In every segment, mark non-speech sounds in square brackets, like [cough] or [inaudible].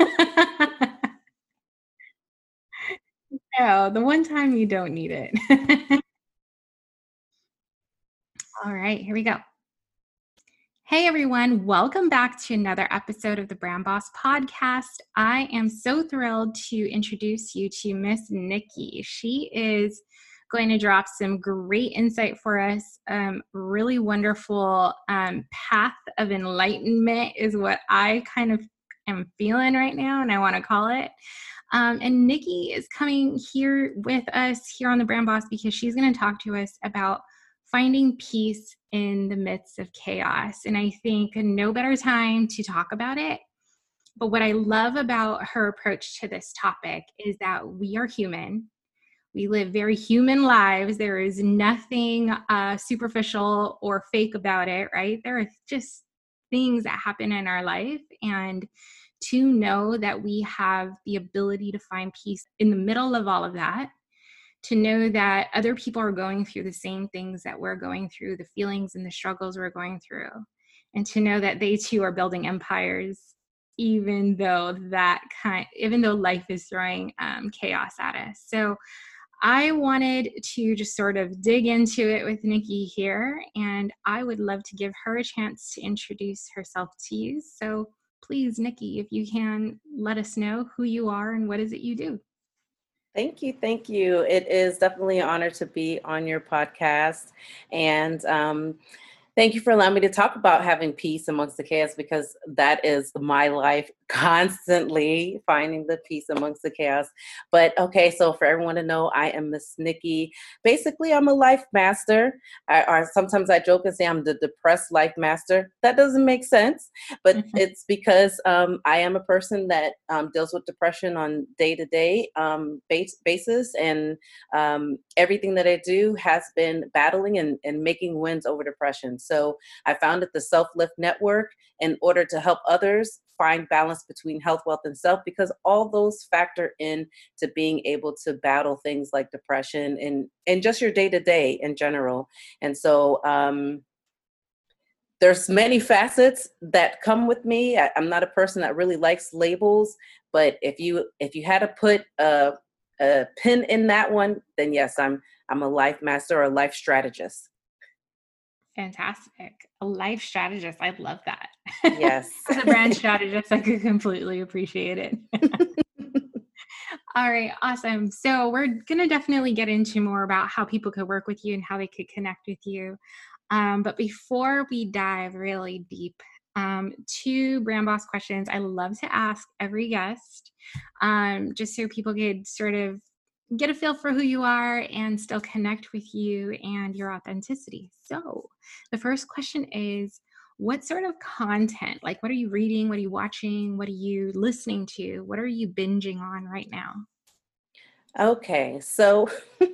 [laughs] no, the one time you don't need it. [laughs] All right, here we go. Hey everyone, welcome back to another episode of the Brand Boss podcast. I am so thrilled to introduce you to Miss Nikki. She is going to drop some great insight for us. Um, really wonderful um, path of enlightenment is what I kind of am feeling right now, and I want to call it. Um, and Nikki is coming here with us here on the Brand Boss because she's going to talk to us about finding peace in the midst of chaos. And I think no better time to talk about it. But what I love about her approach to this topic is that we are human. We live very human lives. There is nothing uh, superficial or fake about it, right? There are just things that happen in our life. And to know that we have the ability to find peace in the middle of all of that, to know that other people are going through the same things that we're going through, the feelings and the struggles we're going through, and to know that they too are building empires, even though that kind, even though life is throwing um, chaos at us. So. I wanted to just sort of dig into it with Nikki here, and I would love to give her a chance to introduce herself to you. So, please, Nikki, if you can let us know who you are and what is it you do. Thank you. Thank you. It is definitely an honor to be on your podcast. And um, Thank you for allowing me to talk about having peace amongst the chaos because that is my life [laughs] constantly finding the peace amongst the chaos. But okay, so for everyone to know, I am Miss Nikki. Basically, I'm a life master. I, or sometimes I joke and say I'm the depressed life master. That doesn't make sense, but mm-hmm. it's because um, I am a person that um, deals with depression on day to day basis, and um, everything that I do has been battling and, and making wins over depression. So I founded the Self Lift Network in order to help others find balance between health, wealth, and self because all those factor in to being able to battle things like depression and and just your day to day in general. And so um, there's many facets that come with me. I, am not a person that really likes labels, but if you if you had to put a, a pin in that one, then yes, I'm I'm a life master or a life strategist. Fantastic. A life strategist. I love that. Yes. [laughs] As a brand strategist, I could completely appreciate it. All right, awesome. So we're going to definitely get into more about how people could work with you and how they could connect with you. Um, but before we dive really deep, um, two brand boss questions I love to ask every guest, um, just so people could sort of get a feel for who you are and still connect with you and your authenticity. So, the first question is what sort of content, like what are you reading, what are you watching, what are you listening to, what are you binging on right now? Okay, so [laughs]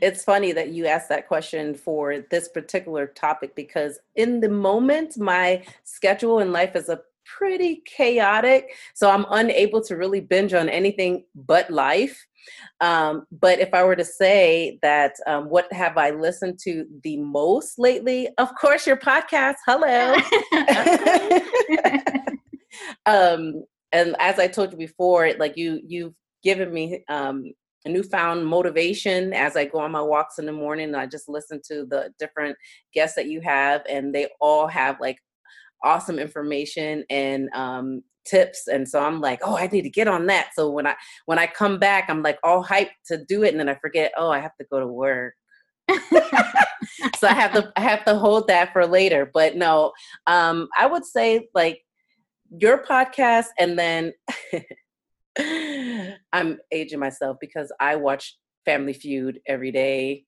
it's funny that you asked that question for this particular topic because in the moment, my schedule in life is a pretty chaotic. So I'm unable to really binge on anything but life. Um, but if I were to say that, um, what have I listened to the most lately? Of course, your podcast. Hello. [laughs] um, and as I told you before, like you, you've given me um, a newfound motivation as I go on my walks in the morning. I just listen to the different guests that you have, and they all have like awesome information and um, tips. And so I'm like, oh, I need to get on that. So when I when I come back, I'm like all hyped to do it, and then I forget, oh, I have to go to work. [laughs] so I have to I have to hold that for later. But no, um, I would say like your podcast, and then [laughs] I'm aging myself because I watch Family Feud every day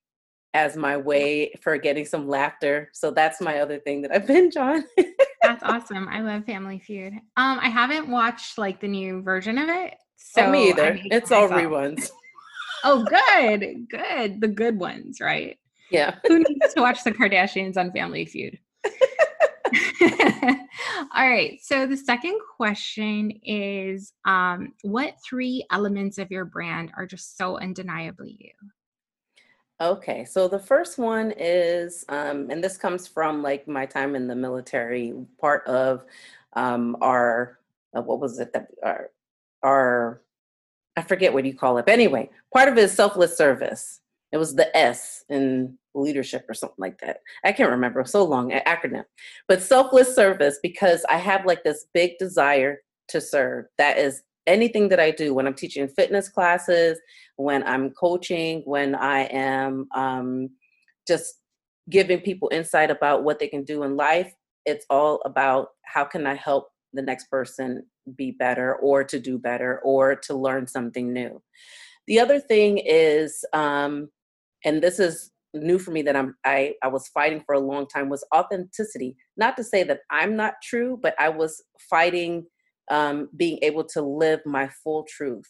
as my way for getting some laughter. So that's my other thing that I binge on. [laughs] that's awesome. I love Family Feud. Um, I haven't watched like the new version of it. So oh, me either. It's all reruns. [laughs] oh, good, good. The good ones, right? Yeah. Who needs to watch the Kardashians on Family Feud? [laughs] [laughs] All right. So the second question is um, what three elements of your brand are just so undeniably you? Okay, so the first one is, um, and this comes from like my time in the military. Part of um, our, uh, what was it that our, our, I forget what you call it. But anyway, part of it is selfless service. It was the S in leadership or something like that. I can't remember so long acronym, but selfless service because I have like this big desire to serve. That is anything that I do when I'm teaching fitness classes, when I'm coaching, when I am um, just giving people insight about what they can do in life. It's all about how can I help the next person be better or to do better or to learn something new. The other thing is, um, and this is new for me that I'm I, I was fighting for a long time was authenticity. Not to say that I'm not true, but I was fighting um, being able to live my full truth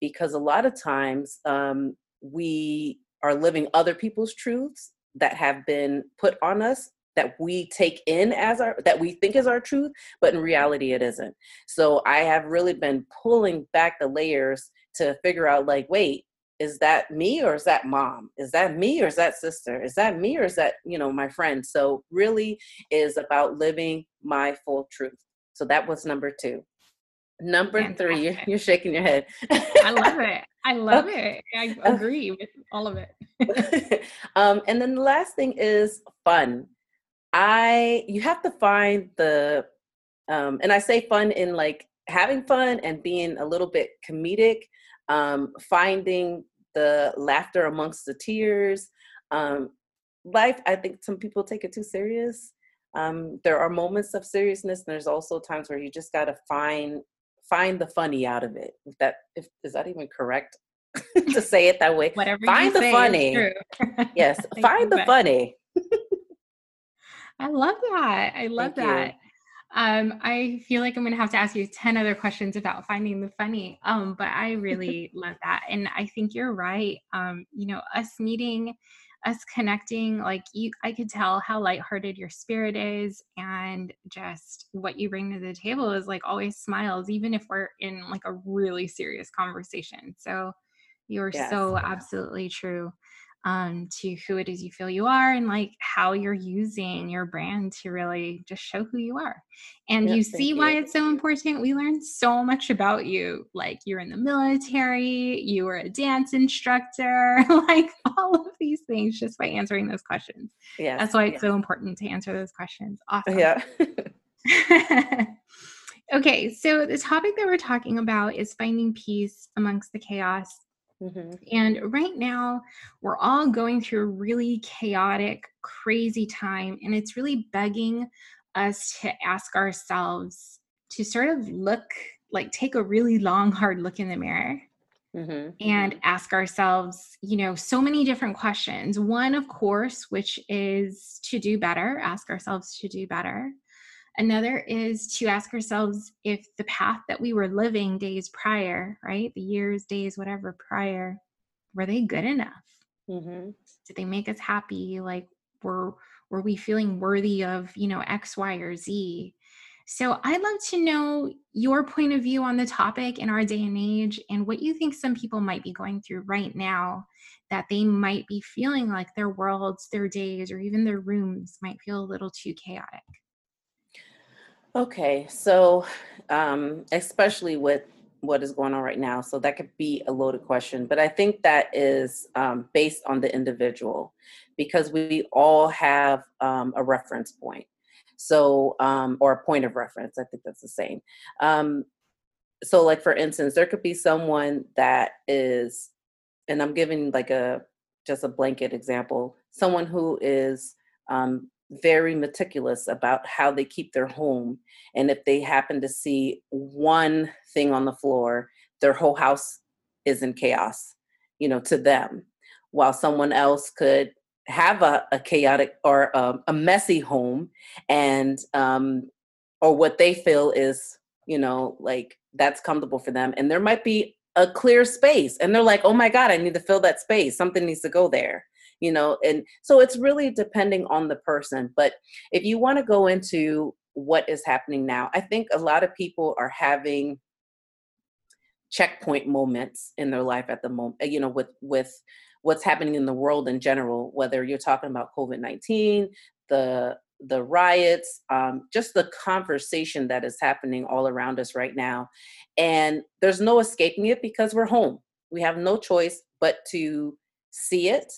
because a lot of times um, we are living other people's truths that have been put on us that we take in as our that we think is our truth but in reality it isn't. So i have really been pulling back the layers to figure out like wait is that me or is that mom? Is that me or is that sister? Is that me or is that you know my friend? So really is about living my full truth. So that was number two number Fantastic. three [laughs] you're shaking your head i love it i [laughs] love it i agree with all of it [laughs] um, and then the last thing is fun i you have to find the um, and i say fun in like having fun and being a little bit comedic um, finding the laughter amongst the tears. Um, life, I think some people take it too serious. Um, there are moments of seriousness, and there's also times where you just got to find find the funny out of it. If that if is that even correct [laughs] to say it that way? Whatever find the funny. yes, [laughs] find the funny. [laughs] I love that. I love Thank that. Um, I feel like I'm going to have to ask you 10 other questions about finding the funny. Um, but I really love that. And I think you're right. Um, you know, us meeting, us connecting, like you, I could tell how lighthearted your spirit is and just what you bring to the table is like always smiles, even if we're in like a really serious conversation. So you're yes. so absolutely true um, to who it is you feel you are and like how you're using your brand to really just show who you are. And you see you. why it's so important. We learned so much about you. Like you're in the military, you were a dance instructor, [laughs] like all of these things just by answering those questions. Yeah. That's why it's so important to answer those questions. Awesome. Yeah. [laughs] [laughs] okay, so the topic that we're talking about is finding peace amongst the chaos Mm-hmm. And right now, we're all going through a really chaotic, crazy time. And it's really begging us to ask ourselves to sort of look like take a really long, hard look in the mirror mm-hmm. and ask ourselves, you know, so many different questions. One, of course, which is to do better, ask ourselves to do better. Another is to ask ourselves if the path that we were living days prior, right? The years, days, whatever prior, were they good enough? Mm-hmm. Did they make us happy? Like, were were we feeling worthy of, you know, X, Y, or Z? So I'd love to know your point of view on the topic in our day and age and what you think some people might be going through right now that they might be feeling like their worlds, their days, or even their rooms might feel a little too chaotic. Okay, so um, especially with what is going on right now. So that could be a loaded question, but I think that is um, based on the individual because we all have um, a reference point. So, um, or a point of reference. I think that's the same. Um, so, like for instance, there could be someone that is, and I'm giving like a just a blanket example, someone who is um, very meticulous about how they keep their home. And if they happen to see one thing on the floor, their whole house is in chaos, you know, to them. While someone else could have a, a chaotic or a, a, messy home and, um, or what they feel is, you know, like that's comfortable for them. And there might be a clear space and they're like, oh my God, I need to fill that space. Something needs to go there you know and so it's really depending on the person but if you want to go into what is happening now i think a lot of people are having checkpoint moments in their life at the moment you know with with what's happening in the world in general whether you're talking about covid-19 the the riots um, just the conversation that is happening all around us right now and there's no escaping it because we're home. We have no choice but to see it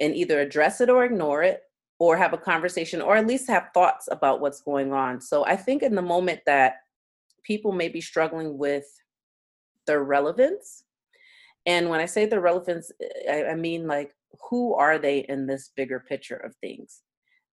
and either address it or ignore it or have a conversation or at least have thoughts about what's going on. So I think in the moment that people may be struggling with their relevance, and when I say the relevance, eh, I, I mean like who are they in this bigger picture of things?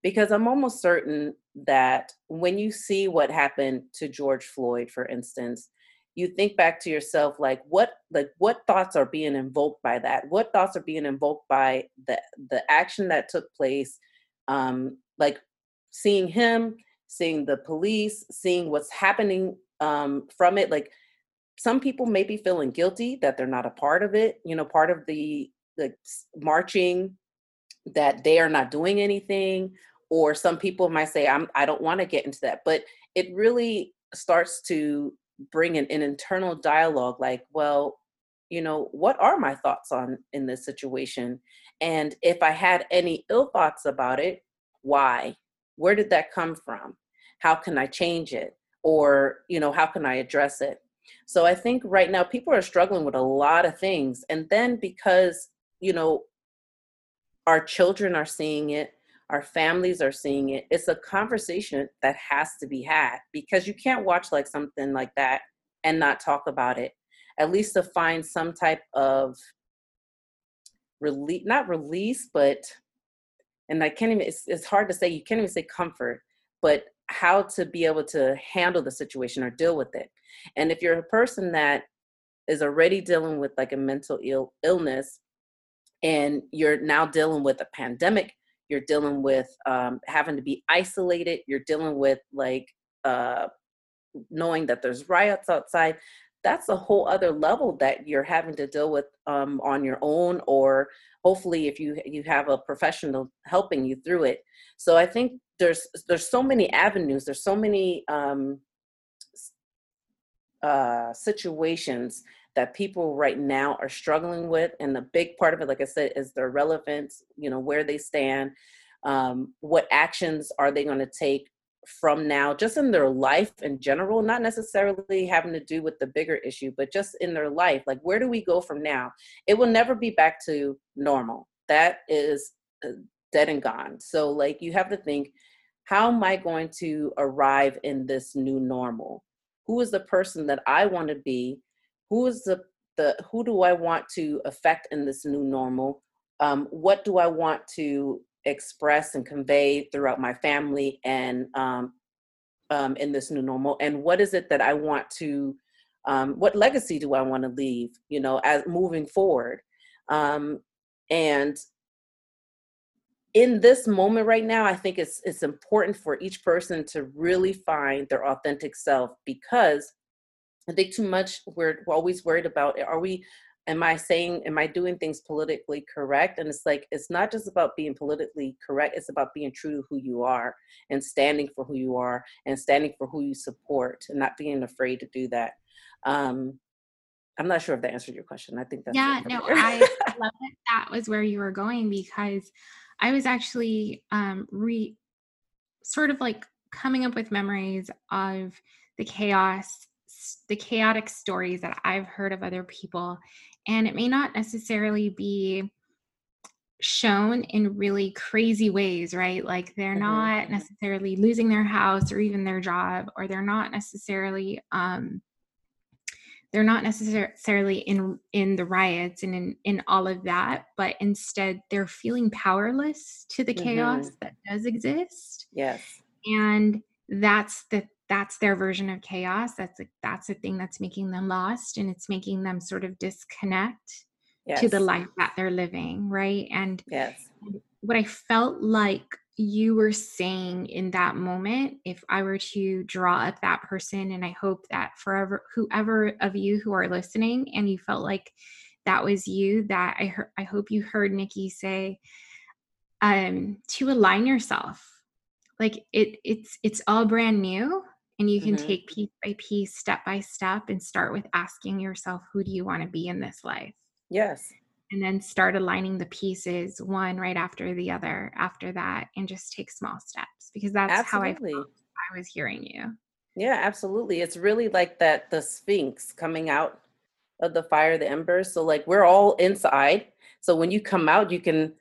Because I'm almost certain that when you see what happened to George Floyd, for instance, you think back to yourself like what like what thoughts are being invoked by that? What thoughts are being invoked by the the action that took place um like seeing him seeing the police seeing what's happening um from it? Like some people may be feeling guilty that they're not a part of it you know part of the the marching that they are not doing anything or some people might say i'm i don't want to get into that. But it really starts to bring an, an internal dialogue like well you know what are my thoughts on in this situation? And if i had any ill thoughts about it why? Where did that come from? How can i change it? Or you know how can i address it? So i think right now people are struggling with a lot of things and then because you know our children are seeing it our families are seeing it it's a conversation that has to be had because you can't watch like something like that and not talk about it. At least to find some type of release not release but and i can't even it's, it's hard to say you can't even say comfort but how to be able to handle the situation or deal with it. And if you're a person that is already dealing with like a mental Ill, illness and you're now dealing with a pandemic you're dealing with um, having to be isolated you're dealing with like uh, knowing that there's riots outside that's a whole other level that you're having to deal with um, on your own or hopefully if you you have a professional helping you through it. So i think there's there's so many avenues there's so many um, uh, situations that people right now are struggling with and the big part of it like i said is their relevance you know where they stand um, what actions are they going to take from now just in their life in general not necessarily having to do with the bigger issue but just in their life like where do we go from now? It will never be back to normal. That is uh, dead and gone. So like you have to think how am i going to arrive in this new normal? Who is the person that i want to be who is the the who do I want to affect in this new normal? Um, what do I want to express and convey throughout my family and um, um, in this new normal? And what is it that I want to? Um, what legacy do I want to leave? You know, as moving forward, um, and in this moment right now, I think it's it's important for each person to really find their authentic self because I think too much we're, we're always worried about are we am I saying am I doing things politically correct? And it's like it's not just about being politically correct, it's about being true to who you are and standing for who you are and standing for who you support and not being afraid to do that. Um I'm not sure if that answered your question. I think that's Yeah, no, I [laughs] love that that was where you were going because I was actually um re sort of like coming up with memories of the chaos the chaotic stories that I've heard of other people, and it may not necessarily be shown in really crazy ways, right? Like they're mm-hmm. not necessarily losing their house or even their job, or they're not necessarily um, they're not necessarily in in the riots and in in all of that but instead they're feeling powerless to the chaos mm-hmm. that does exist yes and that's the that's their version of chaos that's a, that's the thing that's making them lost and it's making them sort of disconnect yes. to the life that they're living right? And yes. what i felt like you were saying in that moment if i were to draw up that person and i hope that forever whoever of you who are listening and you felt like that was you that i heard i hope you heard nikki say um to align yourself. Like it it's it's all brand new and you can mm-hmm. take piece by piece step by step and start with asking yourself who do you want to be in this life yes and then start aligning the pieces one right after the other after that and just take small steps because that's absolutely. how I I was hearing you. Yeah, absolutely. It's really like that the sphinx coming out of the fire, the embers. So like we're all inside. So when you come out, you can,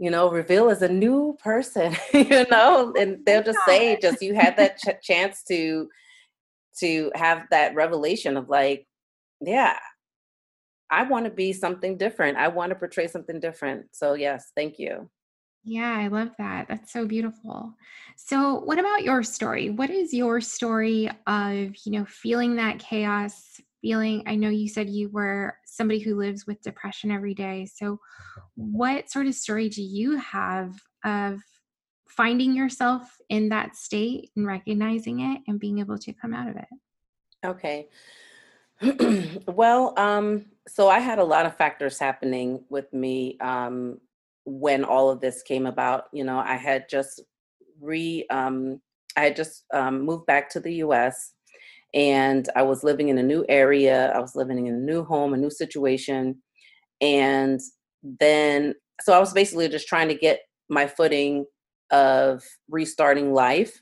you know, reveal as a new person, [laughs] you know, and they'll just say just you had that ch- chance to to have that revelation of like, yeah, I want to be something different. I want to portray something different. So, yes, thank you. Yeah, I love that. That's so beautiful. So, what about your story? What is your story of, you know, feeling that chaos, feeling I know you said you were somebody who lives with depression every day. So, what sort of story do you have of finding yourself in that state and recognizing it and being able to come out of it? Okay. [clears throat] well, um, so I had a lot of factors happening with me um, when all of this came about. You know, I had just re, um, I had just um, moved back to the U.S. and I was living in a new area. I was living in a new home, a new situation, and then so I was basically just trying to get my footing of restarting life,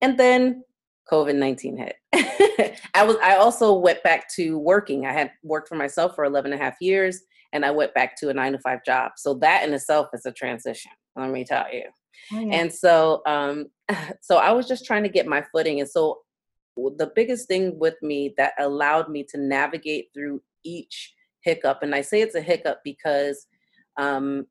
and then COVID nineteen hit. [laughs] I was I also went back to working. I had worked for myself for 11 and a half years and I went back to a 9 to 5 job. So that in itself is a transition, let me tell you. Yeah. And so um [laughs] so I was just trying to get my footing and so the biggest thing with me that allowed me to navigate through each hiccup and I say it's a hiccup because um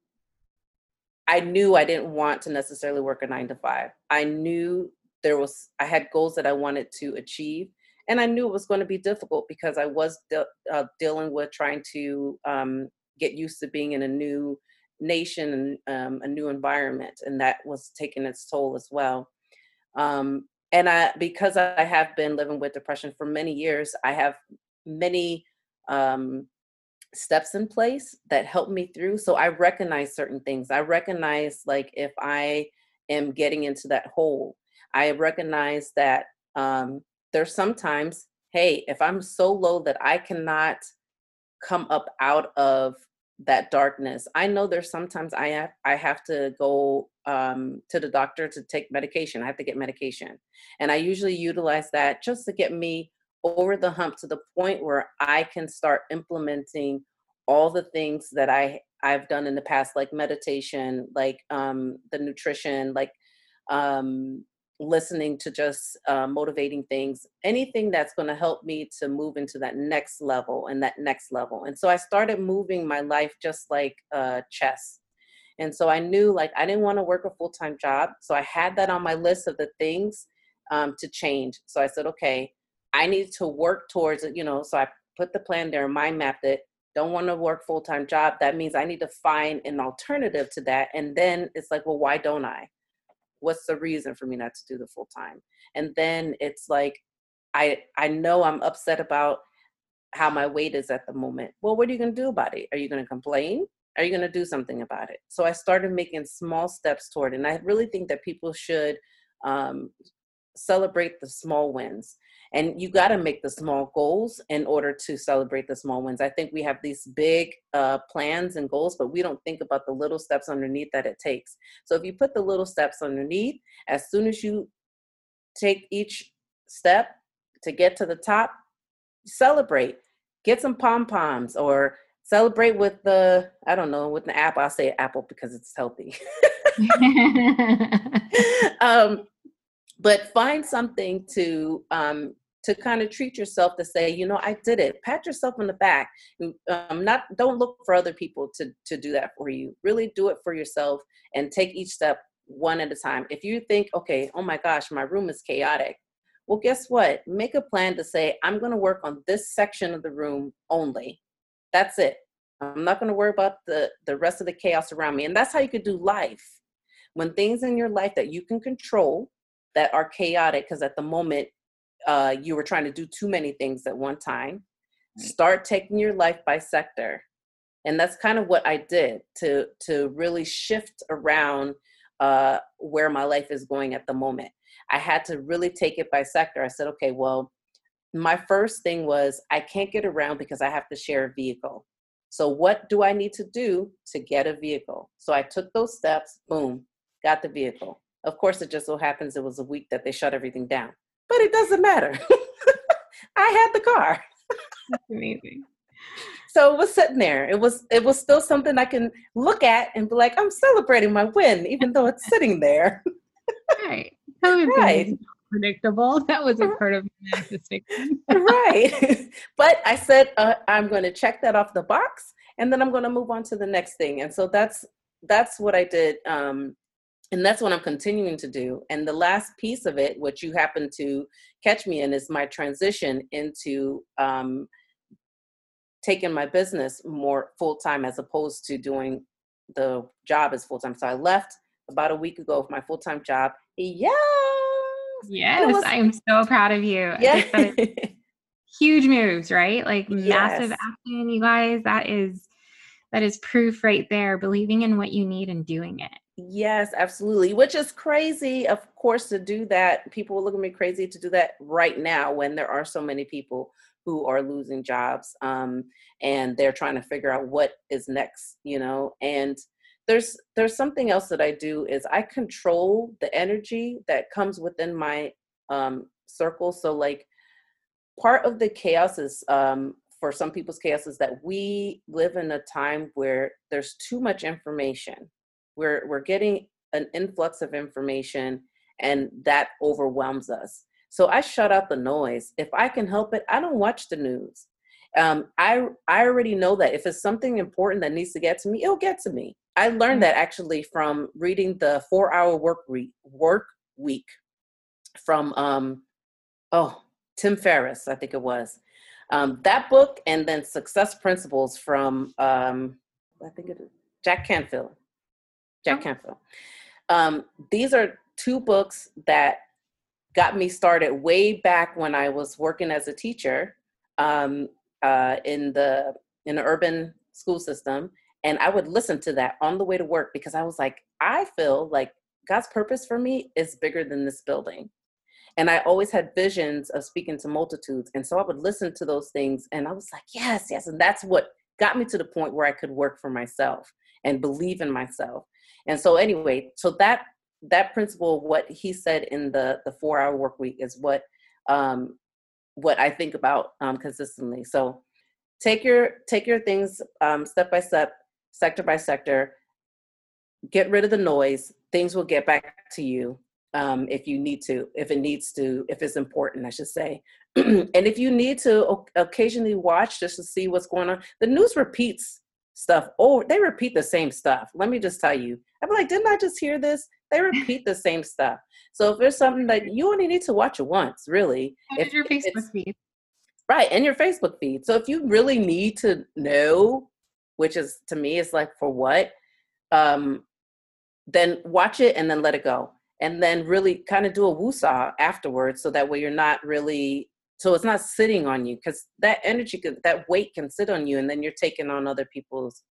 I knew I didn't want to necessarily work a 9 to 5. I knew there was I had goals that I wanted to achieve, and I knew it was going to be difficult because I was de- uh, dealing with trying to um, get used to being in a new nation and um, a new environment, and that was taking its toll as well. Um, and I, because I have been living with depression for many years, I have many um, steps in place that help me through. So I recognize certain things. I recognize like if I am getting into that hole I recognize that um, there's sometimes, hey, if I'm so low that I cannot come up out of that darkness, I know there's sometimes I have I have to go um, to the doctor to take medication. I have to get medication, and I usually utilize that just to get me over the hump to the point where I can start implementing all the things that I I've done in the past, like meditation, like um, the nutrition, like um, listening to just uh, motivating things, anything that's going to help me to move into that next level and that next level. And so I started moving my life just like uh, chess. And so I knew like I didn't want to work a full time job. So I had that on my list of the things um, to change. So I said, okay, I need to work towards it, you know. So I put the plan there, in mind mapped it. Don't want to work full time job. That means I need to find an alternative to that. And then it's like, well, why don't I? what's the reason for me not to do the full time and then it's like i i know i'm upset about how my weight is at the moment well what are you going to do about it are you going to complain are you going to do something about it? So i started making small steps toward it and i really think that people should um, celebrate the small wins and you got to make the small goals in order to celebrate the small wins. I think we have these big uh, plans and goals but we don't think about the little steps underneath that it takes. So if you put the little steps underneath as soon as you take each step to get to the top, celebrate. Get some pom poms or celebrate with the I don't know with the apple. I'll say apple because it's healthy. [laughs] [laughs] um, but find something to um, to kind of treat yourself to say, you know, I did it. Pat yourself on the back. Um, not don't look for other people to to do that for you. Really do it for yourself and take each step one at a time. If you think, okay, oh my gosh, my room is chaotic. Well, guess what? Make a plan to say, I'm going to work on this section of the room only. That's it. I'm not going to worry about the the rest of the chaos around me. And that's how you could do life. When things in your life that you can control that are chaotic, because at the moment uh, you were trying to do too many things at one time, start taking your life by sector. And that's kind of what I did to to really shift around uh, where my life is going at the moment. I had to really take it by sector. I said, okay, well, my first thing was I can't get around because I have to share a vehicle. So, what do I need to do to get a vehicle? So, I took those steps, boom, got the vehicle. Of course, it just so happens it was a week that they shut everything down, but it doesn't matter. [laughs] I had the car. [laughs] That's amazing. So it was sitting there. It was it was still something I can look at and be like, I'm celebrating my win, even though it's sitting there. right. [laughs] right. Predictable. [laughs] That was a part of manifestation. [laughs] right. [laughs] but I said uh, I'm going to check that off the box, and then I'm going to move on to the next thing. And so that's that's what I did. Um, and that's what I'm continuing to do. And the last piece of it, which you happen to catch me in, is my transition into um, taking my business more full time as opposed to doing the job as full time. So I left about a week ago with my full time job. Yeah. Yes, I'm so proud of you. Yeah. [laughs] huge moves, right? Like yes. massive action, you guys. That is that is proof right there, believing in what you need and doing it. Yes, absolutely. Which is crazy, of course, to do that. People will look at me crazy to do that right now when there are so many people who are losing jobs um, and they're trying to figure out what is next, you know. And there's there's something else that I do is I control the energy that comes within my um, circle. So like part of the chaos is um, for some people's chaos is that we live in a time where there's too much information. We're we're getting an influx of information and that overwhelms us. So I shut out the noise. If I can help it, I don't watch the news. Um, I I already know that if it's something important that needs to get to me, it'll get to me. I learned that actually from reading the Four Hour Work Week Work Week from um, oh Tim Ferriss, I think it was um, that book, and then Success Principles from um, I think it is Jack Canfield. Jack oh. Canfield. Um, these are two books that got me started way back when I was working as a teacher um, uh, in the in the urban school system, and I would listen to that on the way to work because I was like, I feel like God's purpose for me is bigger than this building. And I always had visions of speaking to multitudes. And so I would listen to those things and I was like, yes, yes. And that's what got me to the point where I could work for myself and believe in myself. And so anyway, so that that principle what he said in the the four hour work week is what um what i think about um consistently so take your take your things um step by step sector by sector get rid of the noise things will get back to you um if you need to if it needs to if it's important i should say [clears throat] and if you need to occasionally watch just to see what's going on the news repeats stuff oh they repeat the same stuff let me just tell you i'm like didn't i just hear this they [laughs] repeat the same stuff. So if there's something that you only need to watch it once, really. And if your Facebook feed. Right, and your Facebook feed. So if you really need to know, which is to me is like for what, um, then watch it and then let it go. And then really kind of do a woosah afterwards so that way you're not really so it's not sitting on you because that energy that weight can sit on you and then you're taking on other people's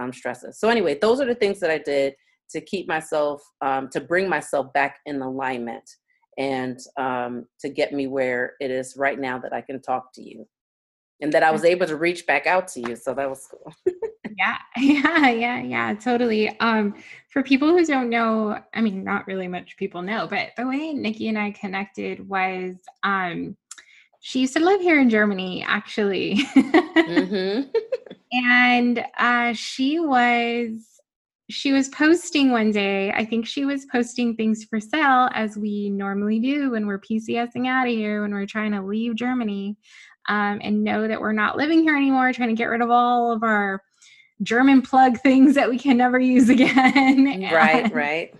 um, stresses. So anyway those are the things that i did to keep myself um, to bring myself back in alignment and um, to get me where it is right now that i can talk to you and that i was able to reach back out to you so that was cool [laughs] yeah [laughs] yeah yeah yeah totally um for people who don't know i mean not really much people know but the way nikki and i connected was um she used to live here in Germany, actually. mm-hmm. [laughs] and uh, she was she was posting one day. I think she was posting things for sale, as we normally do when we're PCSing out of here, when we're trying to leave Germany um, and know that we're not living here anymore, trying to get rid of all of our German plug [laughs] things that we can never use again. [laughs] right, [laughs] right.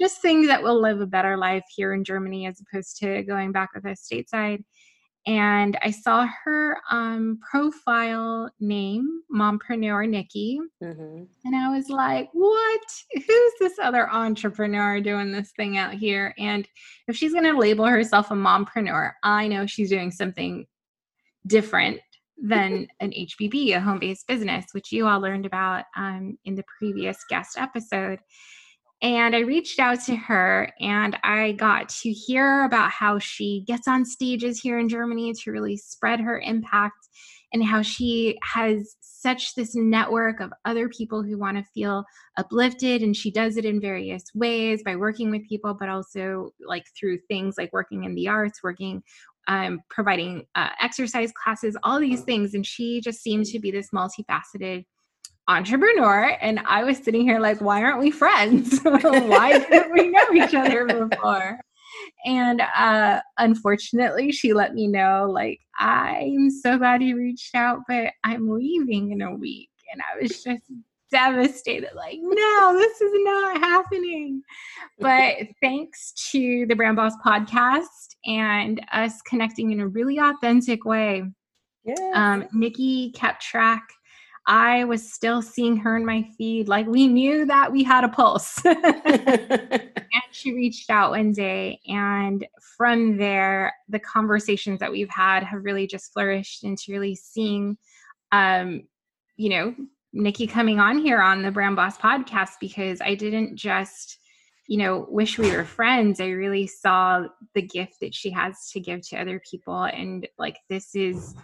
Just things that will live a better life here in Germany as opposed to going back with us stateside and I saw her um, profile name, Mompreneur Nikki, mm-hmm. and I was like, "What? Who's this other entrepreneur doing this thing out here?" And if she's going to label herself a mompreneur, I know she's doing something different than an HBB, a home-based business, which you all learned about um, in the previous guest episode. And I reached out to her and I got to hear about how she gets on stages here in Germany to really spread her impact and how she has such this network of other people who want to feel uplifted and she does it in various ways by working with people but also like through things like working in the arts working um, providing uh, exercise classes all these things and she just seemed to be this multifaceted entrepreneur and i was sitting here like why aren't we friends? [laughs] Why didn't we know each other [laughs] before? And uh unfortunately she let me know like i'm so glad you reached out but i'm leaving in a week and i was just devastated like no this is not happening but [laughs] thanks to the brand boss podcast and us connecting in a really authentic way yes. um, nikki kept track I was still seeing her in my feed. Like we knew that we had a pulse. [laughs] and she reached out one day. And from there, the conversations that we've had have really just flourished into really seeing, um, you know, Nikki coming on here on the Brand Boss podcast because I didn't just, you know, wish we were friends. I really saw the gift that she has to give to other people. And like, this is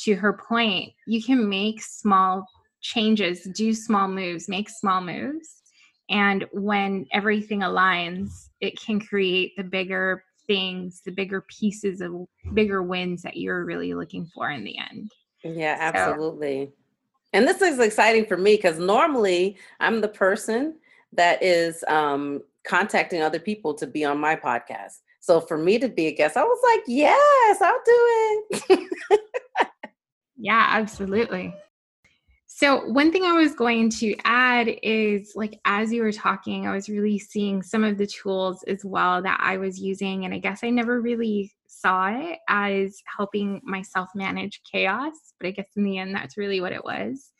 to her point, you can make small changes, do small moves, make small moves. And when everything aligns, it can create the bigger things, the bigger pieces of bigger wins that you're really looking for in the end. Yeah, absolutely. So, and this is exciting for me because normally I'm the person that is um, contacting other people to be on my podcast. So for me to be a guest, I was like, yes, I'll do it. [laughs] Yeah, absolutely. So, one thing I was going to add is like, as you were talking, I was really seeing some of the tools as well that I was using. And I guess I never really saw it as helping myself manage chaos, but I guess in the end, that's really what it was.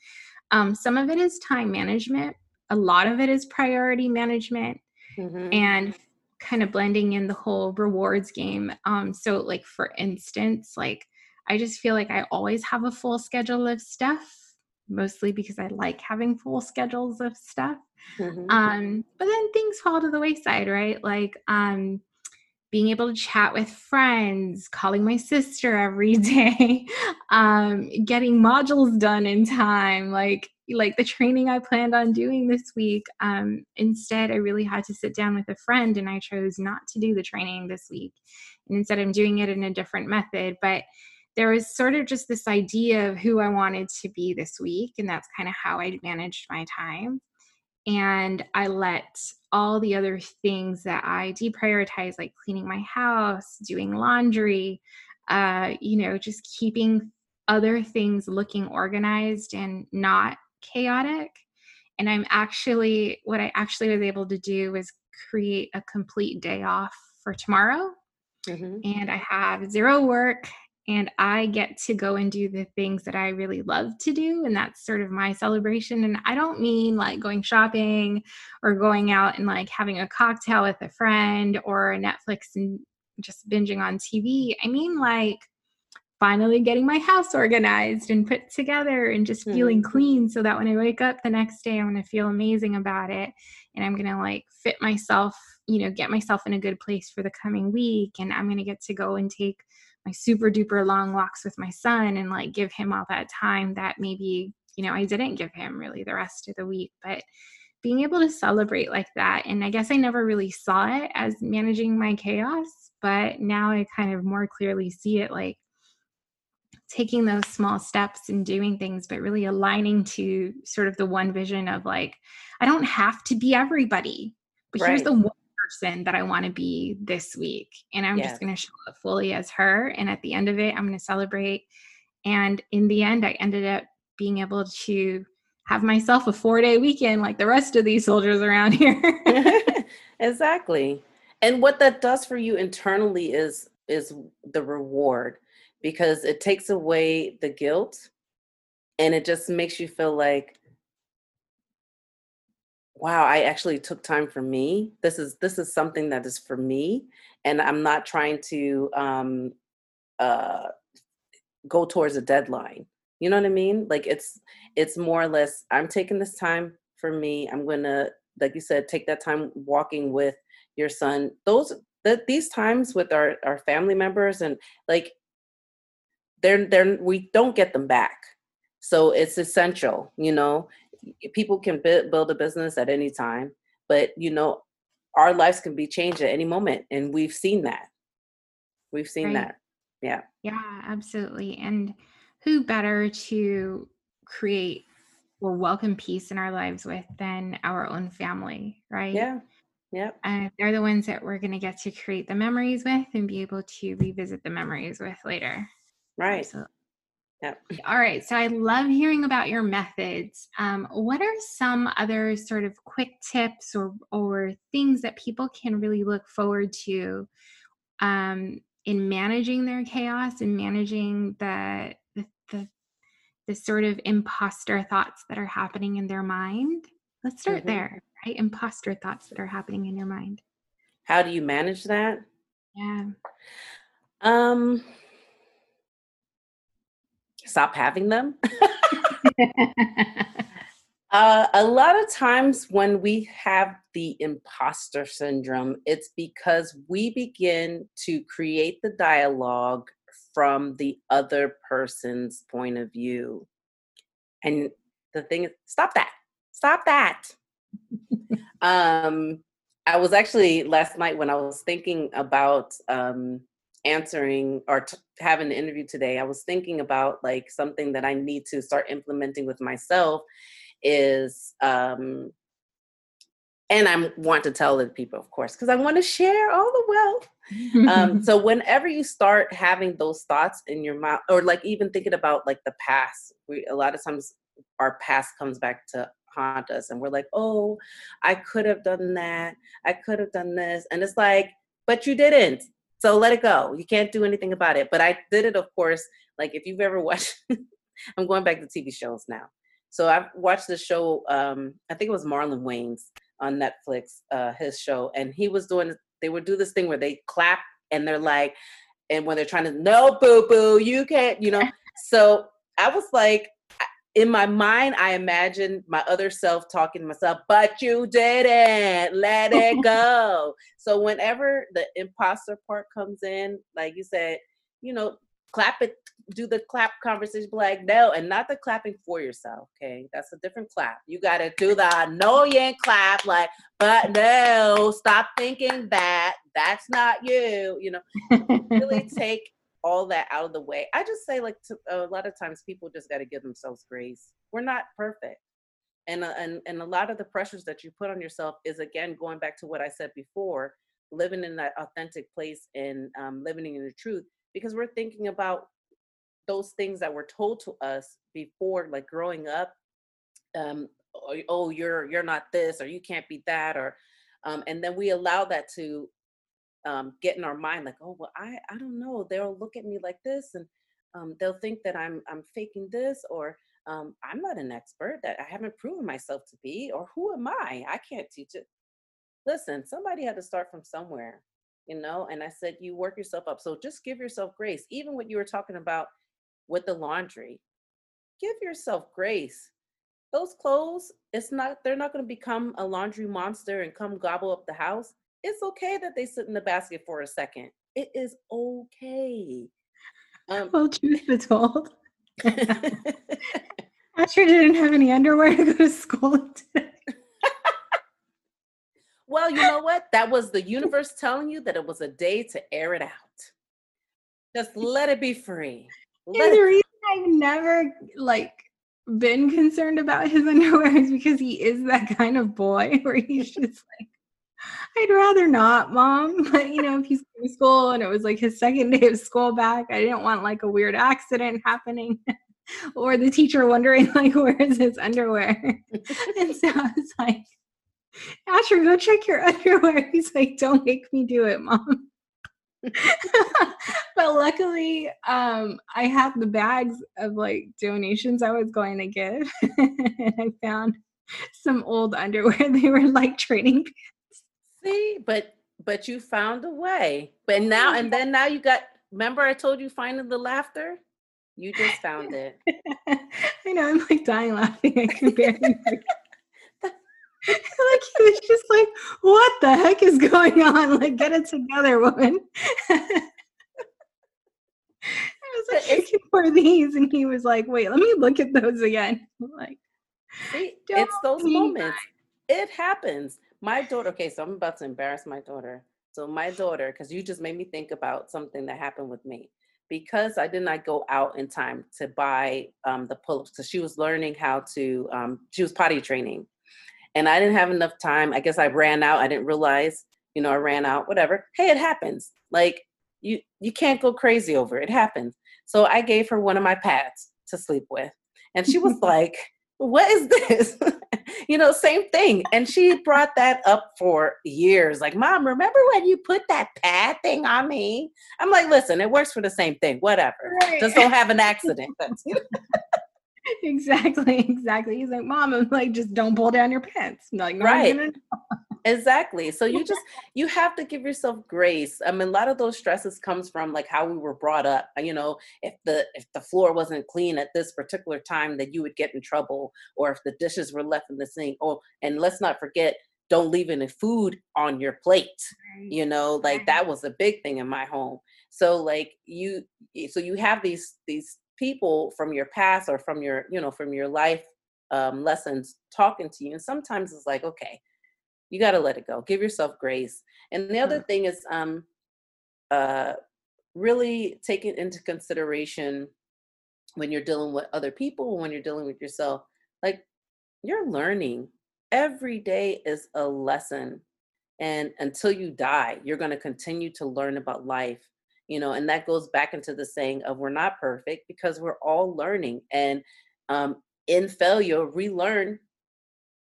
Um, some of it is time management, a lot of it is priority management, mm-hmm. and kind of blending in the whole rewards game. Um, so, like, for instance, like, I just feel like I always have a full schedule of stuff, mostly because I like having full schedules of stuff. Mm-hmm. Um, but then things fall to the wayside, right? Like um, being able to chat with friends, calling my sister every [laughs] day, um, getting modules done in time, like like the training I planned on doing this week. Um, instead, I really had to sit down with a friend, and I chose not to do the training this week. And instead, I'm doing it in a different method, but there was sort of just this idea of who I wanted to be this week, and that's kind of how I managed my time. And I let all the other things that I deprioritize, like cleaning my house, doing laundry, uh, you know, just keeping other things looking organized and not chaotic. And I'm actually, what I actually was able to do was create a complete day off for tomorrow. Mm-hmm. And I have zero work and I get to go and do the things that I really love to do. And that's sort of my celebration. And I don't mean like going shopping or going out and like having a cocktail with a friend or Netflix and just binging on TV. I mean like finally getting my house organized and put together and just feeling mm-hmm. clean so that when I wake up the next day, I'm going to feel amazing about it. And I'm going to like fit myself, you know, get myself in a good place for the coming week. And I'm going to get to go and take my super duper long walks with my son and like give him all that time that maybe you know I didn't give him really the rest of the week but being able to celebrate like that and I guess I never really saw it as managing my chaos but now I kind of more clearly see it like taking those small steps and doing things, but really aligning to sort of the one vision of like, I don't have to be everybody, but right. here's the one person that I want to be this week. And I'm just going to show up fully as her. And at the end of it, I'm going to celebrate. And in the end, I ended up being able to have myself a four day weekend like the rest of these soldiers around [laughs] here. [laughs] exactly. And what that does for you internally is is the reward because it takes away the guilt and it just makes you feel like wow i actually took time for me. This is this is something that is for me and i'm not trying to um uh go towards a deadline you know what i mean? Like it's it's more or less i'm taking this time for me i'm gonna like you said take that time walking with your son. Those that these times with our our family members and like they're they're we don't get them back. So it's essential you know people can build a business at any time but you know our lives can be changed at any moment and we've seen that. We've seen right. that. Yeah. Yeah absolutely and who better to create or welcome peace in our lives with than our own family right? Yeah yeah and they're the ones that we're going to get to create the memories with and be able to revisit the memories with later. Right. Absolutely. Yep. All right. So I love hearing about your methods. Um, what are some other sort of quick tips or or things that people can really look forward to um, in managing their chaos and managing the, the the the sort of imposter thoughts that are happening in their mind? Let's start mm-hmm. there, right? Imposter thoughts that are happening in your mind. How do you manage that? Yeah. Um stop having them. [laughs] [laughs] uh, a lot of times when we have the imposter syndrome, it's because we begin to create the dialogue from the other person's point of view. And the thing is, stop that. Stop that. [laughs] um, I was actually last night when I was thinking about um, answering or t- having the interview today, I was thinking about like something that I need to start implementing with myself is um and I want to tell the people, of course, because I want to share all the wealth. um, [laughs] so whenever you start having those thoughts in your mind, or like even thinking about like the past, we a lot of times our past comes back to haunt us, and we're like, oh, I could have done that, I could have done this, and it's like, but you didn't. So let it go. You can't do anything about it. But I did it, of course. Like if you've ever [laughs] watched, I'm going back to TV shows now. So I've watched the show. Um, I think it was Marlon Wayans on Netflix, uh, his show, and he was doing. They would do this thing where they clap and they're like, and when they're trying to, no, boo boo, you can't, you know. [laughs] so I was like, in my mind, I imagined my other self talking to myself, but you didn't let it [laughs] go. so whenever the imposter part comes in, like you said, you know, clap it, do the clap conversation, be like, no, and not the clapping for yourself. Okay. That's a different clap. You got to do the no yank clap, like, but no, stop thinking that. That's not you. You know, really [laughs] take all that out of the way. I just say like to, a lot of times people just got to give themselves grace. We're not perfect. And, uh, and and a lot of the pressures that you put on yourself is again going back to what I said before, living in that authentic place and um, living in the truth because we're thinking about those things that were told to us before, like growing up. Um, oh, oh you're you're not this, or you can't be that, or um, and then we allow that to um, get in our mind like, oh well, I I don't know. They'll look at me like this, and um, they'll think that I'm I'm faking this, or um, I'm not an expert that I haven't proven myself to be, or who am I? I can't teach it. Listen, somebody had to start from somewhere, you know. And I said, you work yourself up. So just give yourself grace. Even what you were talking about with the laundry, give yourself grace. Those clothes, it's not. They're not going to become a laundry monster and come gobble up the house it's okay that they sit in the basket for a second. It is okay. Um, well, truth be told, [laughs] Asher didn't have any underwear to go to school today. well, you know what? That was the universe telling you that it was a day to air it out. Just let it be free. and the reason I've never like been concerned about his [laughs] underwear is because he is that kind of boy where he's [laughs] just like, I'd rather not, mom. [laughs] But you know, if he's going to school and it was like his second [laughs] day of school back, I didn't want like a weird accident happening. [laughs] or the teacher wondering like where is his underwear and so i was like asher go check your underwear he's like don't make me do it mom but luckily um i had the bags of like donations i was going to give and i found some old underwear they were like training see but but you found a way but oh, now and then now you got remember i told you finding the laughter you just found [laughs] it i know i'm like dying laughing i can barely like [laughs] he [laughs] was just like, "What the heck is going on? Like, get it together, woman." I was like, "Looking for these," and he was like, "Wait, let me look at those again." I'm like, See, it's those moments. It happens. My daughter. Okay, so I'm about to embarrass my daughter. So my daughter, because you just made me think about something that happened with me because I did not go out in time to buy um, the pull-ups because she was learning how to. Um, she was potty training, and I didn't have enough time. I guess I ran out. I didn't realize, you know, I ran out, whatever. Hey, it happens. Like you you can't go crazy over it. It happens. So I gave her one of my pads to sleep with. And she was [laughs] like, "What is this?" [laughs] you know, same thing. And she brought that up for years. Like, "Mom, remember when you put that pad thing on me?" I'm like, "Listen, it works for the same thing. Whatever. Right. Just don't have an accident." [laughs] Exactly, exactly. He's like, Mom, I'm like, just don't pull down your pants. I'm like, no, right. Exactly. So you just [laughs] you have to give yourself grace. I mean, a lot of those stresses comes from like how we were brought up. You know, if the if the floor wasn't clean at this particular time, that you would get in trouble, or if the dishes were left in the sink. Oh, and let's not forget, don't leave any food on your plate. You know, like that was a big thing in my home. So like you, so you have these these people from your past or from your you know from your life um, lessons talking to you and sometimes it's like okay you got to let it go give yourself grace. And the other thing is um uh really take it into consideration when you're dealing with other people when you're dealing with yourself like you're learning. Every day is a lesson and until you die you're going to continue to learn about life you know and that goes back into the saying of we're not perfect because we're all learning and um, in failure relearn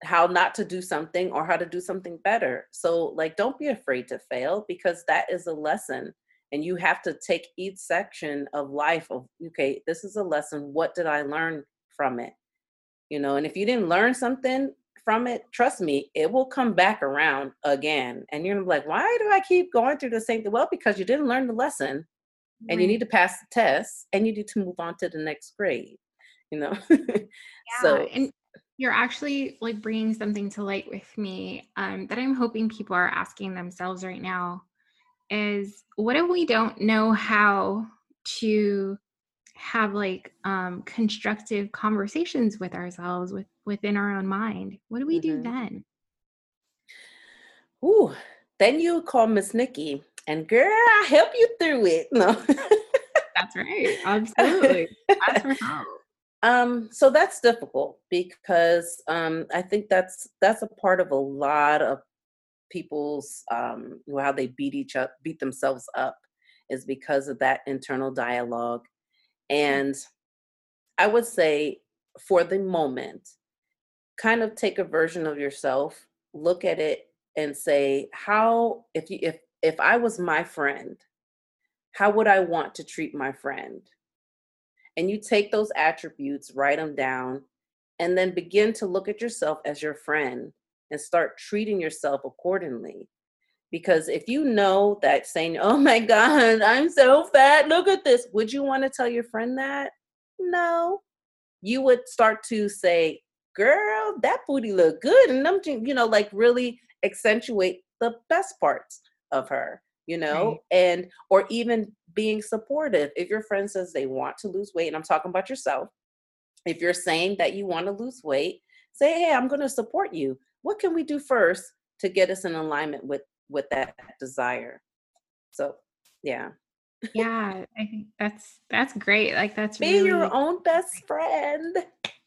how not to do something or how to do something better so like don't be afraid to fail because that is a lesson and you have to take each section of life of okay this is a lesson what did i learn from it you know and if you didn't learn something from it, trust me, it will come back around again. And you're gonna be like, why do I keep going through the same thing? Well, because you didn't learn the lesson and right. you need to pass the test and you need to move on to the next grade, you know? [laughs] yeah, so, and you're actually like bringing something to light with me um, that I'm hoping people are asking themselves right now is what if we don't know how to have like um constructive conversations with ourselves with within our own mind? What do we mm-hmm. do then? Ooh, then you call miss nikki and girl i help you through it. [laughs] No. That's right. Absolutely. Ask for help. Um so that's difficult because um i think that's that's a part of a lot of people's um how they beat each up beat themselves up is because of that internal dialogue and I would say, for the moment, kind of take a version of yourself, look at it, and say, how if you if if I was my friend, how would I want to treat my friend? And you take those attributes, write them down, and then begin to look at yourself as your friend and start treating yourself accordingly. Because if you know that saying, oh my [laughs] God, I'm so fat, look at this, would you want to tell your friend that? No. You would start to say, girl, that booty look good. And I'm, you know, like really accentuate the best parts of her, you know, right. and, or even being supportive. If your friend says they want to lose weight, and I'm talking about yourself, if you're saying that you want to lose weight, say, hey, I'm going to support you. What can we do first to get us in alignment with with that desire. So, yeah. Yeah, I think that's that's great. Like that's Be really your own best friend.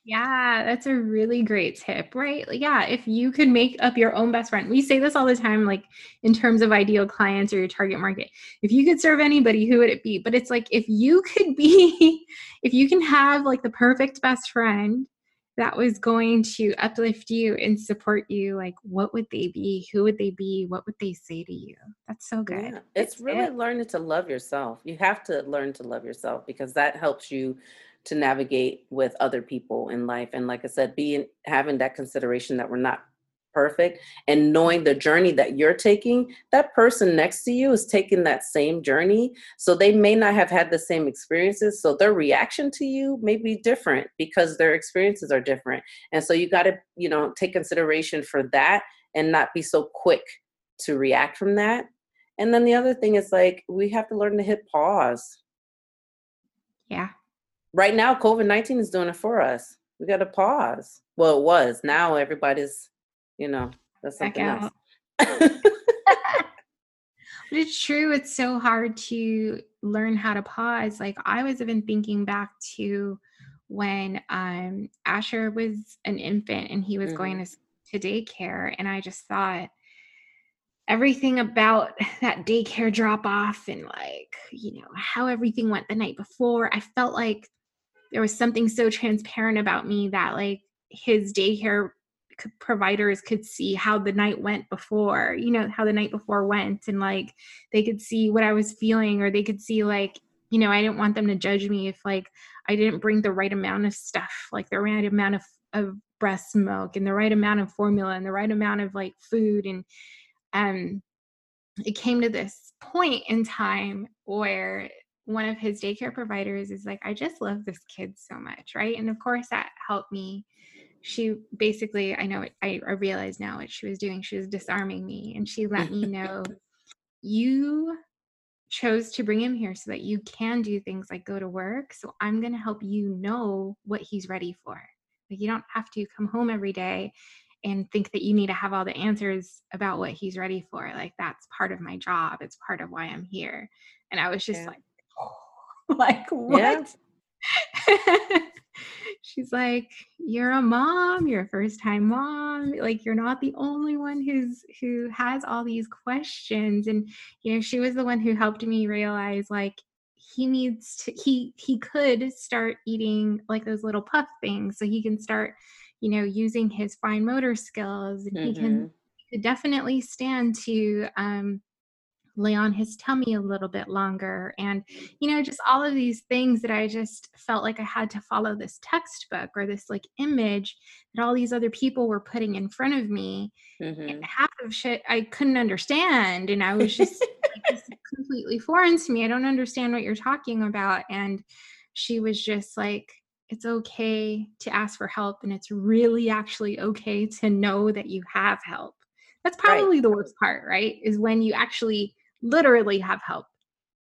Yeah, that's a really great tip, right? Like, yeah, if you could make up your own best friend, we say this all the time, like in terms of ideal clients or your target market. If you could serve anybody, who would it be? But it's like if you could [laughs] be, if you can have like the perfect best friend that was going to uplift you and support you, like what would they be? Who would they be? What would they say to you? That's so good. Yeah, it's really tip. learning to love yourself. You have to learn to love yourself because that helps you to navigate with other people in life. And like I said, being having that consideration that we're not perfect and knowing the journey that you're taking, that person next to you is taking that same journey. So they may not have had the same experiences. So their reaction to you may be different because their experiences are different. And so you got to, you know, take consideration for that and not be so quick to react from that and then the other thing is like we have to learn to hit pause. Yeah. Right now, COVID 19 is doing it for us. We got to pause. Well, it was. Now everybody's, you know, that's something else. [laughs] But it's true, it's so hard to learn how to pause. Like I was even thinking back to when um Asher was an infant and he was going hmm to, to daycare and I just thought everything about [laughs] that daycare drop off and like, you know, how everything went the night before. I felt like there was something so transparent about me that like his daycare providers could see how the night went before you know how the night before went and like they could see what i was feeling or they could see like you know i didn't want them to judge me if like i didn't bring the right amount of stuff like the right amount of of breast milk and the right amount of formula and the right amount of like food and um it came to this point in time where one of his daycare providers is like, I just love this kid so much, right? And of course, that helped me. She basically, I know, it, I, I realize now what she was doing. She was disarming me, and she let me know [laughs] you chose to bring him here so that you can do things like go to work. So I'm going to help you know what he's ready for. Like you don't have to come home every day and think that you need to have all the answers about what he's ready for. Like that's part of my job. It's part of why I'm here. And I was just Yeah. like, [laughs] like Yeah. what? [laughs] She's like, "You're a mom, you're a first-time mom. Like you're not the only one who's who has all these questions." And you know, she was the one who helped me realize like he needs to he he could start eating like those little puff things so he can start, you know, using his fine motor skills and he can hmm he could definitely stand to um lay on his tummy a little bit longer and you know just all of these things that i just felt like i had to follow this textbook or this like image that all these other people were putting in front of me and hmm half of shit i couldn't understand and i was [laughs] just like completely foreign to me. I don't understand what you're talking about and she was just like it's okay to ask for help and it's really actually okay to know that you have help. That's Right. probably the worst part right is when you actually literally have help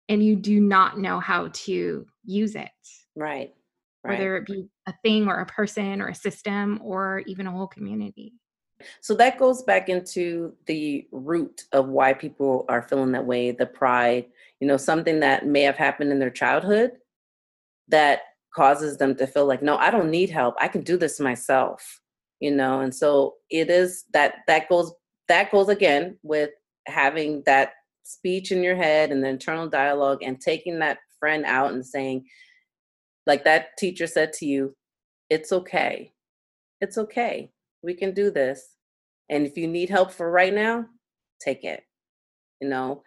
and you do not know how to use it, Right. Right. whether it be a thing or a person or a system or even a whole community. So that goes back into the root of why people are feeling that way the pride, you know, something that may have happened in their childhood that causes them to feel like no i don't need help i can do this myself you know and so it is that that goes that goes again with having that speech in your head and the internal dialogue and taking that friend out and saying like that teacher said to you it's okay. It's okay. We can do this. And if you need help for right now take it. You know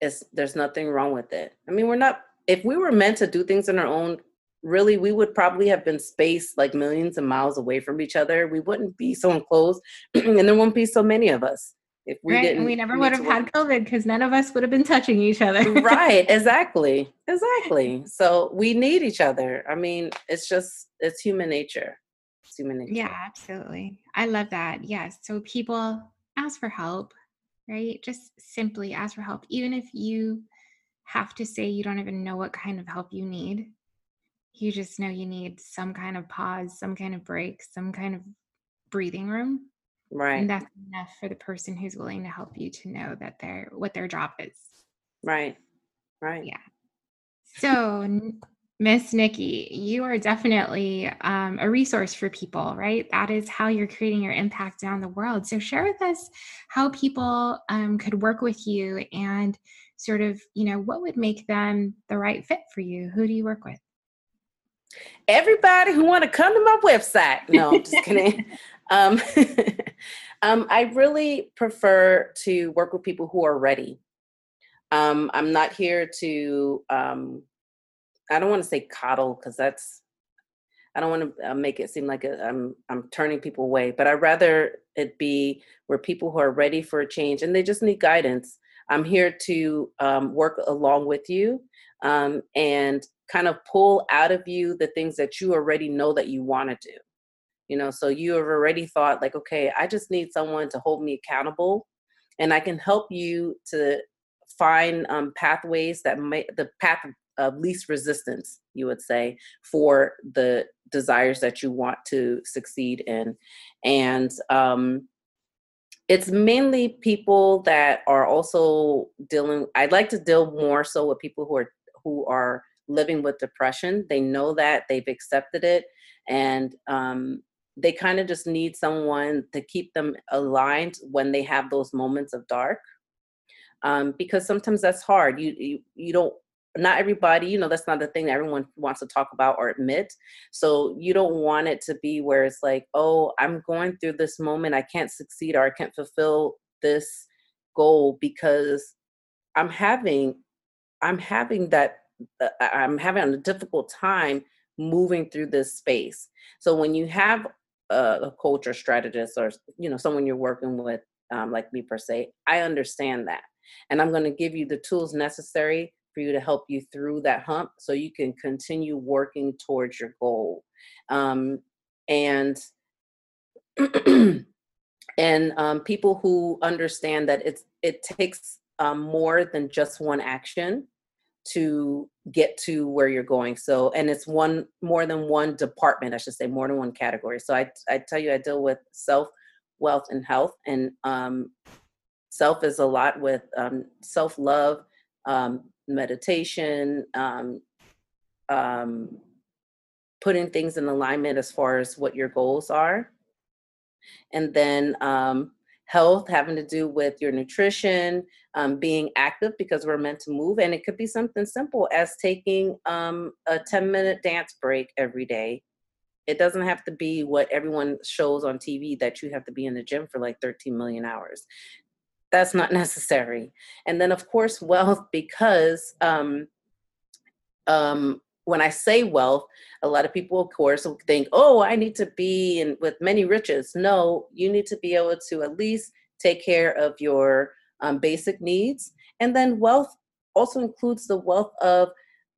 it's there's nothing wrong with it. I mean we're not if we were meant to do things on our own really we would probably have been spaced like millions of miles away from each other. We wouldn't be so enclosed [clears throat] and there wouldn't be so many of us if we Right. And we didn't never would have had COVID because none of us would have been touching each other. right [laughs] exactly exactly so we need each other i mean it's just it's human nature it's human nature. yeah, absolutely. I love that. Yes. So people ask for help, right? Just simply ask for help. Even if you have to say you don't even know what kind of help you need, you just know you need some kind of pause, some kind of break, some kind of breathing room And that's enough for the person who's willing to help you to know that their what their job is. right right Yeah. So, Miss Nikki, you are definitely um, a resource for people, right? That is how you're creating your impact down the world. So, share with us how people um, could work with you and sort of, you know, what would make them the right fit for you? Who do you work with? Everybody who want to come to my website. No, I'm just [laughs] kidding. Um, [laughs] um, I really prefer to work with people who are ready. Um, I'm not here to um, I don't want to say coddle because that's I don't want to uh, make it seem like i am I'm turning people away, but I'd rather it be where people who are ready for a change and they just need guidance. I'm here to um, work along with you um, and kind of pull out of you the things that you already know that you want to do. You know, so you have already thought like, okay, I just need someone to hold me accountable, and I can help you to find um, pathways that may the path of least resistance, you would say, for the desires that you want to succeed in. And um, it's mainly people that are also dealing, I'd like to deal more so with people who are who are living with depression. They know that they've accepted it and um, they kind of just need someone to keep them aligned when they have those moments of dark um, because sometimes that's hard. You, you you don't not everybody, you know, that's not the thing that everyone wants to talk about or admit. So you don't want it to be where it's like, oh, I'm going through this moment, I can't succeed or I can't fulfill this goal because I'm having I'm having that uh, I'm having a difficult time moving through this space. So when you have a, coach or strategist or you know someone you're working with um, like me per se, I understand that, and I'm going to give you the tools necessary for you to help you through that hump so you can continue working towards your goal. Um, and [clears throat] and um, people who understand that it's it takes um, more than just one action to get to where you're going so and it's one more than one department i should say more than one category so i, I tell you i deal with self wealth and health and um, self is a lot with um, self love um, meditation, um, um, putting things in alignment as far as what your goals are. And then um, health having to do with your nutrition, um, being active because we're meant to move. And it could be something simple as taking um, a 10 minute dance break every day. It doesn't have to be what everyone shows on TV that you have to be in the gym for like 13 million hours that's not [laughs] necessary. And then, of course, wealth, because um, um, when I say wealth, a lot of people, of course, think, oh, I need to be in, with many riches. No, you need to be able to at least take care of your um, basic needs. And then wealth also includes the wealth of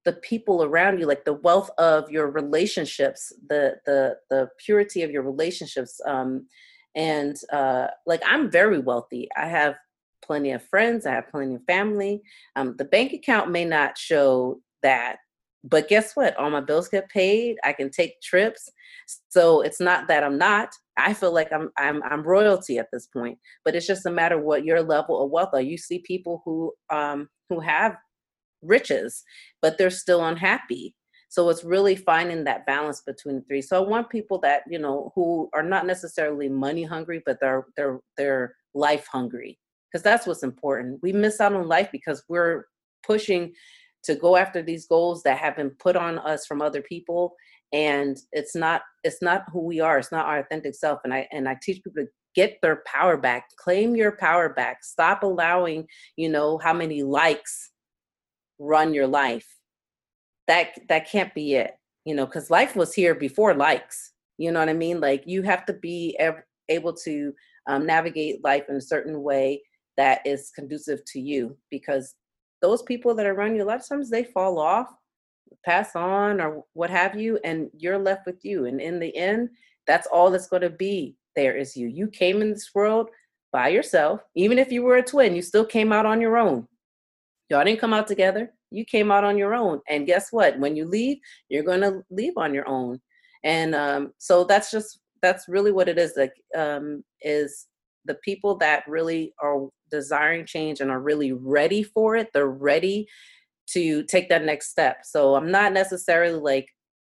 the people around you like the wealth of your relationships the the the purity of your relationships um and uh like i'm very wealthy i have plenty of friends, I have plenty of family. Um, the bank account may not show that, but guess what? All my bills get paid. I can take trips. So it's not that I'm not. I feel like I'm I'm I'm royalty at this point. But it's just a matter what your level of wealth are. You see people who um who have riches, but they're still unhappy. So it's really finding that balance between the three. So I want people that, you know, who are not necessarily money hungry, but they're they're they're life hungry because that's what's important. We miss out on life because we're pushing to go after these goals that have been put on us from other people and it's not it's not who we are it's not our authentic self and i and i teach people to get their power back claim your power back stop allowing you know how many likes run your life. That that can't be it you know because life was here before likes you know what i mean? Like you have to be able to um, navigate life in a certain way that is conducive to you because those people that are around you a lot of times they fall off pass on or what have you and you're left with you and in the end that's all that's going to be. There is you. You came in this world by yourself. Even if you were a twin you still came out on your own. Y'all didn't come out together. You came out on your own and guess what? When you leave you're going to leave on your own. And um, so that's just that's really what it is like um, is the people that really are desiring change and are really ready for it they're ready to take that next step. So I'm not necessarily like,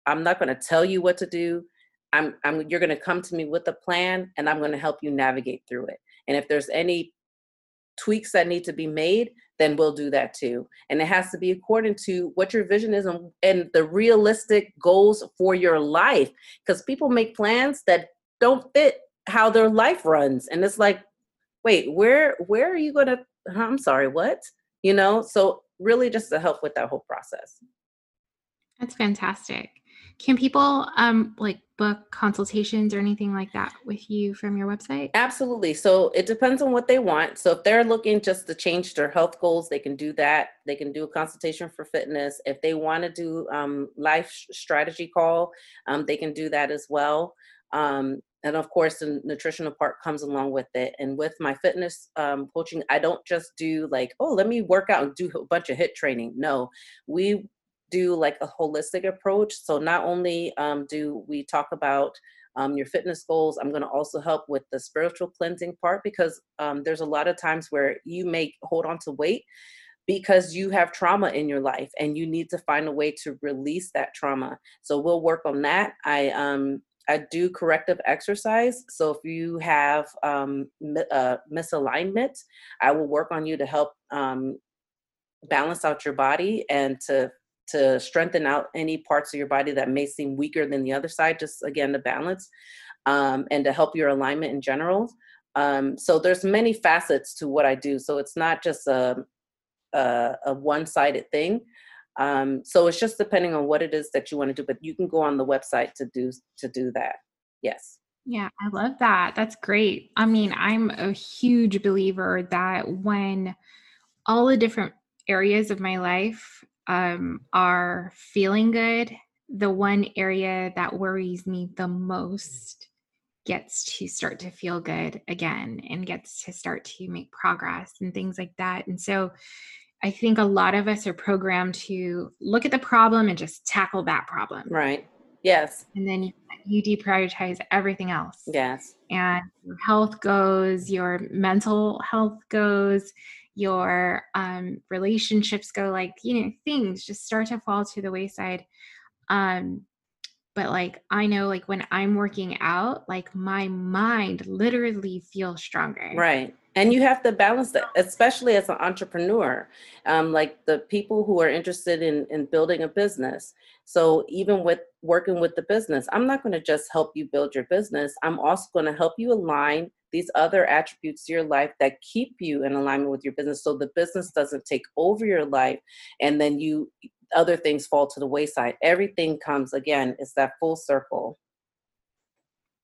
I'm not going to tell you what to do. I'm, I'm, you're going to come to me with a plan and I'm going to help you navigate through it. And if there's any tweaks that need to be made, then we'll do that too. And it has to be according to what your vision is and, and the realistic goals for your life. Because people make plans that don't fit how their life runs. And it's like, wait, where where are you gonna I'm sorry, what? You know, so really just to help with that whole process. That's fantastic. Can people um like book consultations or anything like that with you from your website? Absolutely. So it depends on what they want. So if they're looking just to change their health goals, they can do that. They can do a consultation for fitness. If they want to do um, life strategy call, um, they can do that as well. Um, and of course, the nutritional part comes along with it. And with my fitness um, coaching, I don't just do like, oh, let me work out and do a bunch of HIIT training. No, we do like a holistic approach. So not only um, do we talk about um, your fitness goals, I'm going to also help with the spiritual cleansing part because um, there's a lot of times where you may hold on to weight because you have trauma in your life and you need to find a way to release that trauma. So we'll work on that. I um I do corrective exercise. So if you have um, uh, misalignment, I will work on you to help um, balance out your body and to to strengthen out any parts of your body that may seem weaker than the other side, just again to balance um, and to help your alignment in general. Um, so there's many facets to what I do. So it's not just a, a, a one-sided thing. Um, so it's just depending on what it is that you want to do, but you can go on the website to do to do that. Yes. Yeah, I love that. That's great. I mean, I'm a huge believer that when all the different areas of my life um, are feeling good, the one area that worries me the most gets to start to feel good again and gets to start to make progress and things like that. And so I think a lot of us are programmed to look at the problem and just tackle that problem. Right. Yes. And then you, you deprioritize everything else. Yes. And your health goes, your mental health goes, your um, relationships go like you know things just start to fall to the wayside um but like i know like when i'm working out like my mind literally feels stronger. Right and you have to balance that especially as an entrepreneur um, like the people who are interested in in building a business. So even with working with the business i'm not going to just help you build your business i'm also going to help you align these other attributes to your life that keep you in alignment with your business so the business doesn't take over your life and then you other things fall to the wayside everything comes again it's that full circle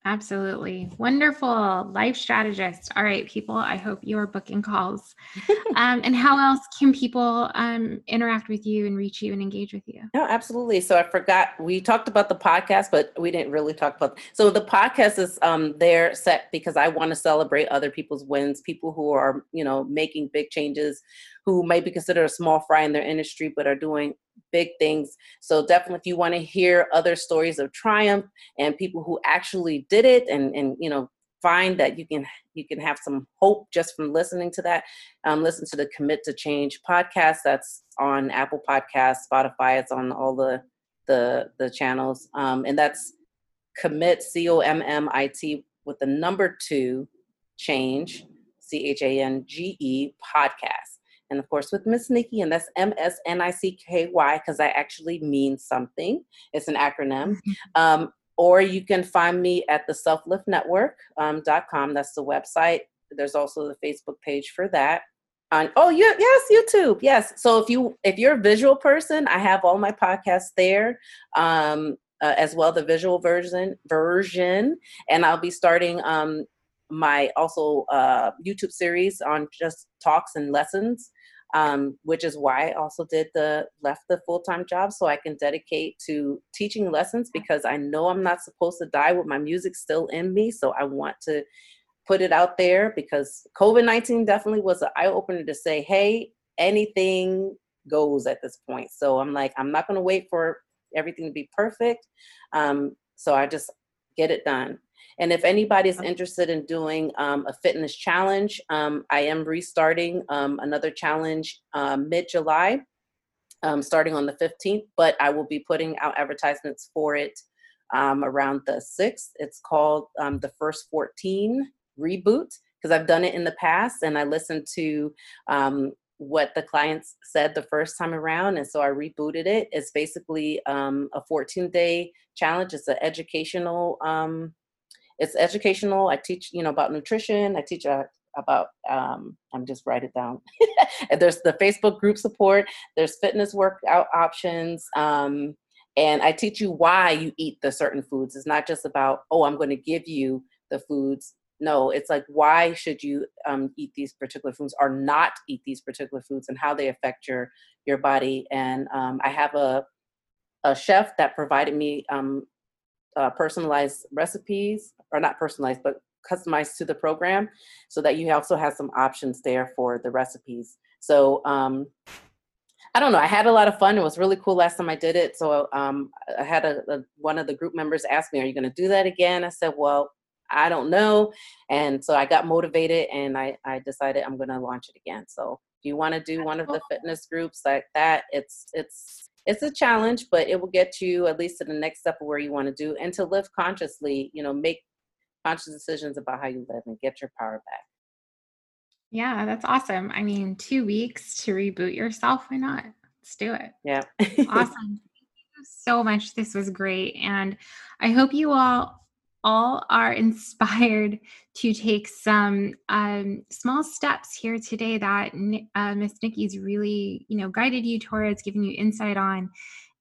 Absolutely. Wonderful. Life strategist. All right, people, I hope you are booking calls. [laughs] um, and how else can people um, interact with you and reach you and engage with you? No, absolutely. So I forgot, we talked about the podcast, but we didn't really talk about, so the podcast is um, there set because I want to celebrate other people's wins, people who are, you know, making big changes, who may be considered a small fry in their industry, but are doing big things. So definitely if you want to hear other stories of triumph and people who actually did it and and you know find that you can you can have some hope just from listening to that um, listen to the commit to change podcast that's on apple podcast spotify it's on all the the the channels um, and that's commit c-o-m-m-i-t with the number two change c-h-a-n-g-e podcast and of course with Miss Nikki, and that's M S N I C K Y because I actually mean something. It's an acronym. Mm-hmm. Um, or you can find me at the selfliftnetwork.com. Um, that's the website. There's also the Facebook page for that. On oh yeah, yes, YouTube. Yes. So if you if you're a visual person, I have all my podcasts there. Um, uh, as well the visual version version and i'll be starting um, my also uh, YouTube series on just talks and lessons, um, which is why I also did the left the full time job so I can dedicate to teaching lessons because I know I'm not supposed to die with my music still in me. So I want to put it out there because COVID 19 definitely was an eye opener to say, hey, anything goes at this point. So I'm like, I'm not going to wait for everything to be perfect. Um, so I just get it done. And if anybody's interested in doing um, a fitness challenge, um, I am restarting um, another challenge um, mid July. um, starting on the 15th, but I will be putting out advertisements for it um, around the 6th. It's called um, the First 14 Reboot because I've done it in the past and I listened to um, what the clients said the first time around. And so I rebooted it. It's basically um, a 14 day challenge. It's an educational, um, it's educational. I teach, you know, about nutrition. I teach uh, about, um, I'm just write it down. [laughs] there's the Facebook group support. There's fitness workout options. Um, and I teach you why you eat the certain foods. It's not just about, oh, I'm going to give you the foods no it's like why should you um, eat these particular foods or not eat these particular foods and how they affect your your body and um, i have a a chef that provided me um, uh, personalized recipes or not personalized but customized to the program so that you also have some options there for the recipes so um, I don't know. I had a lot of fun. It was really cool last time I did it. So um, I had a, a, one of the group members ask me, "Are you going to do that again?" I said, "Well, I don't know. And so I got motivated and I, I decided I'm going to launch it again. So if you want to do one of the fitness groups like that, it's, it's, it's a challenge, but it will get you at least to the next step of where you want to do and to live consciously, you know, make conscious decisions about how you live and get your power back. Yeah, that's awesome. I mean, two weeks to reboot yourself. Why not? Let's do it. Yeah. [laughs] awesome. Thank you so much. This was great. And I hope you all all are [laughs] inspired to take some um, small steps here today that uh, Miss Nikki's really, you know, guided you towards, giving you insight on,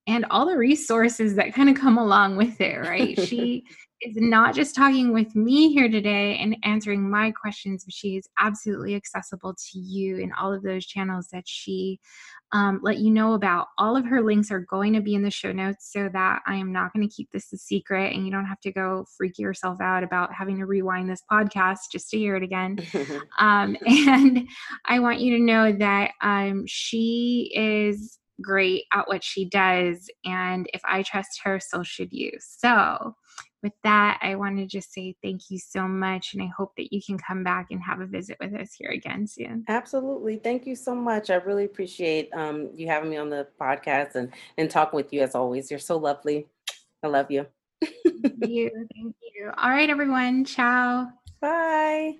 and all the resources that kind of come along with it. Right? [laughs] she is not just talking with me here today and answering my questions, but she is absolutely accessible to you in all of those channels that she um, let you know about. All of her links are going to be in the show notes so that I am not going to keep this a secret and you don't have to go freak yourself out about having to rewind this podcast just to hear it again. [laughs] um, [laughs] and I want you to know that um, she is great at what she does. And if I trust her, so should you. So, with that, I want to just say thank you so much. And I hope that you can come back and have a visit with us here again soon. Absolutely. Thank you so much. I really appreciate um, you having me on the podcast and, and talking with you as always. You're so lovely. I love you. thank you. Thank you. All right, everyone. Ciao. Bye.